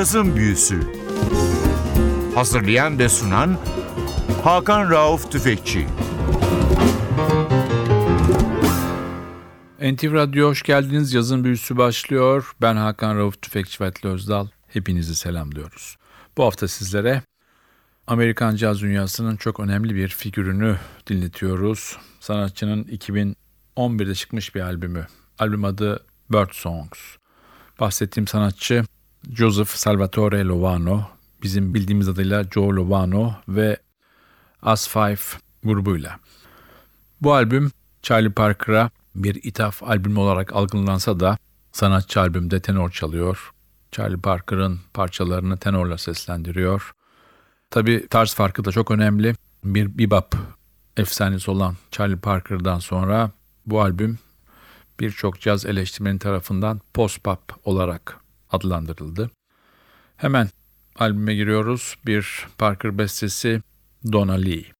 Cazın Büyüsü Hazırlayan ve sunan Hakan Rauf Tüfekçi NTV Radyo hoş geldiniz. Yazın büyüsü başlıyor. Ben Hakan Rauf Tüfekçi ve Özdal. Hepinizi selamlıyoruz. Bu hafta sizlere Amerikan caz dünyasının çok önemli bir figürünü dinletiyoruz. Sanatçının 2011'de çıkmış bir albümü. Albüm adı Bird Songs. Bahsettiğim sanatçı Joseph Salvatore Lovano, bizim bildiğimiz adıyla Joe Lovano ve As Five grubuyla. Bu albüm Charlie Parker'a bir ithaf albüm olarak algılansa da sanatçı albümde tenor çalıyor. Charlie Parker'ın parçalarını tenorla seslendiriyor. Tabi tarz farkı da çok önemli. Bir bebop efsanesi olan Charlie Parker'dan sonra bu albüm birçok caz eleştirmeni tarafından post-pop olarak adlandırıldı. Hemen albüme giriyoruz. Bir Parker bestesi Donna Lee.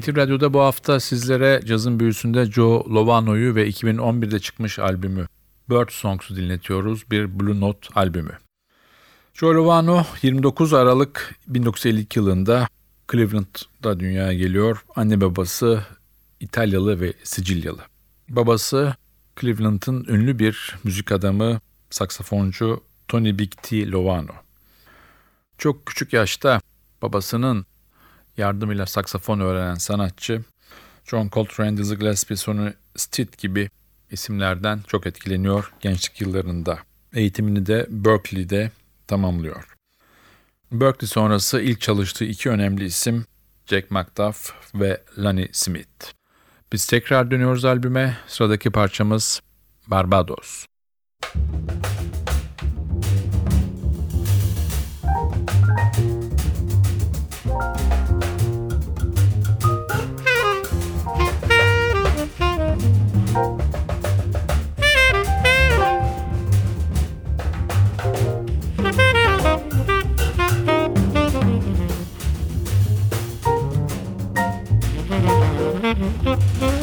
NTV Radyo'da bu hafta sizlere cazın büyüsünde Joe Lovano'yu ve 2011'de çıkmış albümü Bird Songs'u dinletiyoruz. Bir Blue Note albümü. Joe Lovano 29 Aralık 1952 yılında Cleveland'da dünyaya geliyor. Anne babası İtalyalı ve Sicilyalı. Babası Cleveland'ın ünlü bir müzik adamı, saksafoncu Tony Big T. Lovano. Çok küçük yaşta babasının yardımıyla saksafon öğrenen sanatçı John Coltrane, Dizzy Gillespie, Sonny Stitt gibi isimlerden çok etkileniyor gençlik yıllarında. Eğitimini de Berkeley'de tamamlıyor. Berkeley sonrası ilk çalıştığı iki önemli isim Jack McDuff ve Lonnie Smith. Biz tekrar dönüyoruz albüme. Sıradaki parçamız Barbados. Mm-hmm.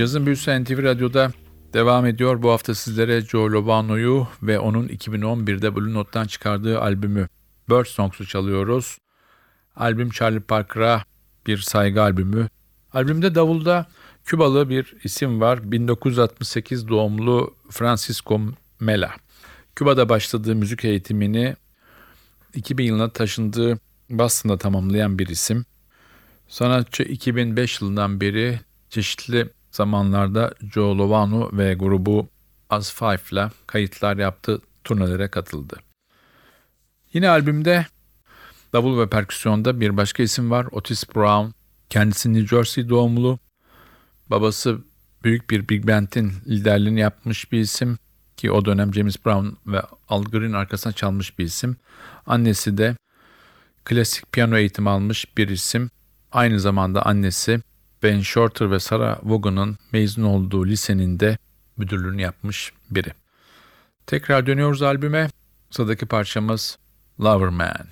Cazın Büyüsü NTV Radyo'da devam ediyor. Bu hafta sizlere Joe Lovano'yu ve onun 2011'de Blue Note'dan çıkardığı albümü Bird Songs'u çalıyoruz. Albüm Charlie Parker'a bir saygı albümü. Albümde davulda Kübalı bir isim var. 1968 doğumlu Francisco Mela. Küba'da başladığı müzik eğitimini 2000 yılına taşındığı Boston'da tamamlayan bir isim. Sanatçı 2005 yılından beri çeşitli zamanlarda Joe Lovano ve grubu Az Five ile kayıtlar yaptı, turnelere katıldı. Yine albümde davul ve perküsyonda bir başka isim var, Otis Brown. Kendisi New Jersey doğumlu. Babası büyük bir big band'in liderliğini yapmış bir isim ki o dönem James Brown ve Al Green arkasına çalmış bir isim. Annesi de klasik piyano eğitimi almış bir isim. Aynı zamanda annesi Ben Shorter ve Sarah Vaughan'ın mezun olduğu lisenin de müdürlüğünü yapmış biri. Tekrar dönüyoruz albüme. Sıradaki parçamız Lover Man.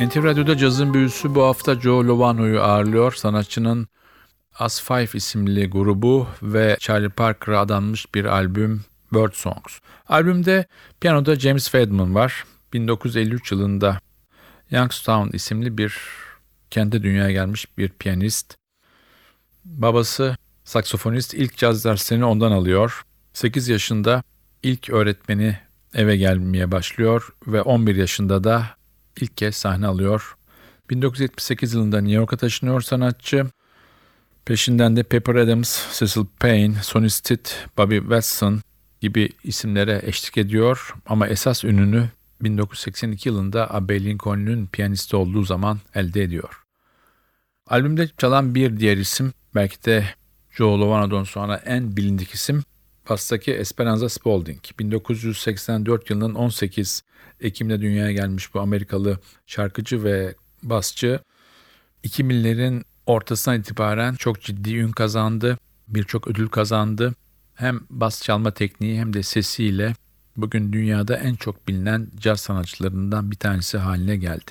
NTV Radyo'da cazın büyüsü bu hafta Joe Lovano'yu ağırlıyor. Sanatçının As Five isimli grubu ve Charlie Parker'a adanmış bir albüm Bird Songs. Albümde piyanoda James Fadman var. 1953 yılında Youngstown isimli bir kente dünyaya gelmiş bir piyanist. Babası saksofonist ilk caz derslerini ondan alıyor. 8 yaşında ilk öğretmeni eve gelmeye başlıyor ve 11 yaşında da ilk kez sahne alıyor. 1978 yılında New York'a taşınıyor sanatçı. Peşinden de Pepper Adams, Cecil Payne, Sonny Stitt, Bobby Watson gibi isimlere eşlik ediyor. Ama esas ününü 1982 yılında Abbey Lincoln'un piyanisti olduğu zaman elde ediyor. Albümde çalan bir diğer isim belki de Joe Lovano'dan sonra en bilindik isim Fas'taki Esperanza Spalding. 1984 yılının 18 Ekim'de dünyaya gelmiş bu Amerikalı şarkıcı ve basçı 2000'lerin ortasından itibaren çok ciddi ün kazandı. Birçok ödül kazandı. Hem bas çalma tekniği hem de sesiyle bugün dünyada en çok bilinen caz sanatçılarından bir tanesi haline geldi.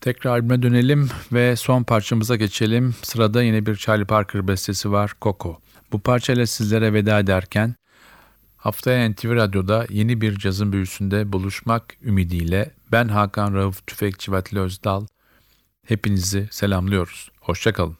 Tekrar albüme dönelim ve son parçamıza geçelim. Sırada yine bir Charlie Parker bestesi var, Coco. Bu parçayla sizlere veda ederken haftaya NTV Radyo'da yeni bir cazın büyüsünde buluşmak ümidiyle ben Hakan Rauf Tüfekçi Vatili Özdal hepinizi selamlıyoruz. Hoşçakalın.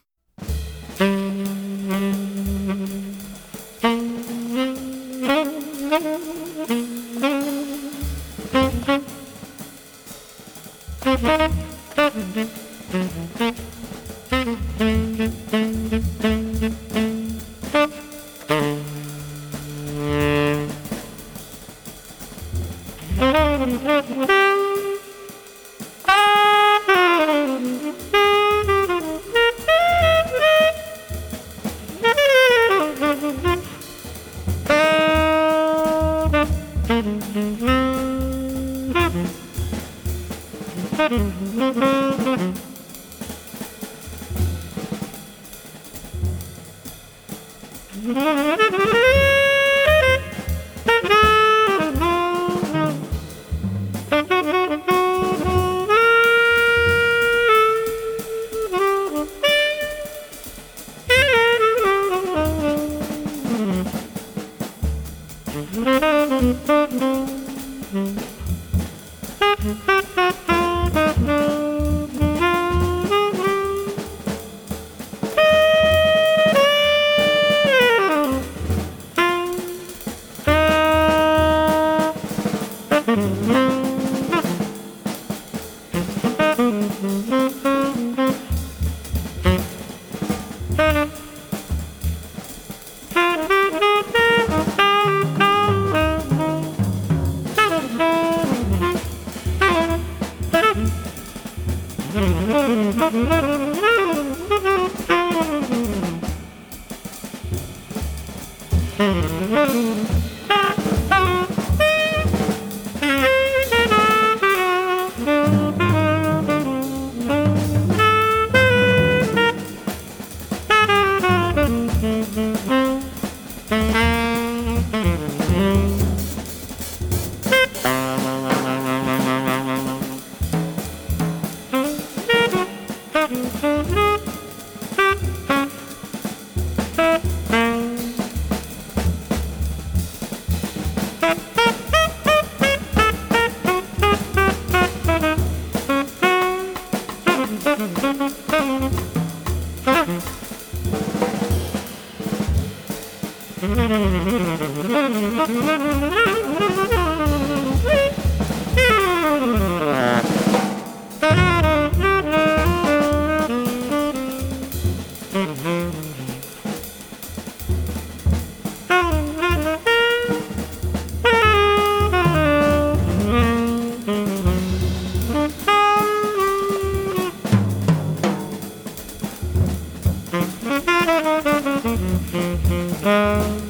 love.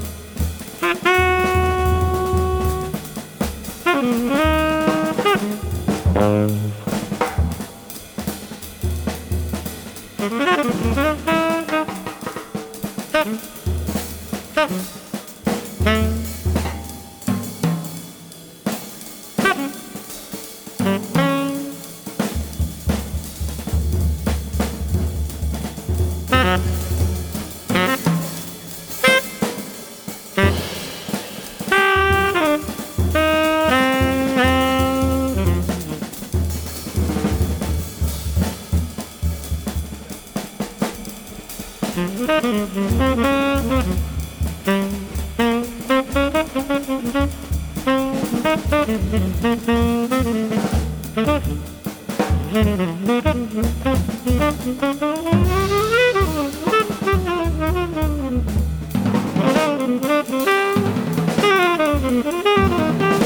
Thank you.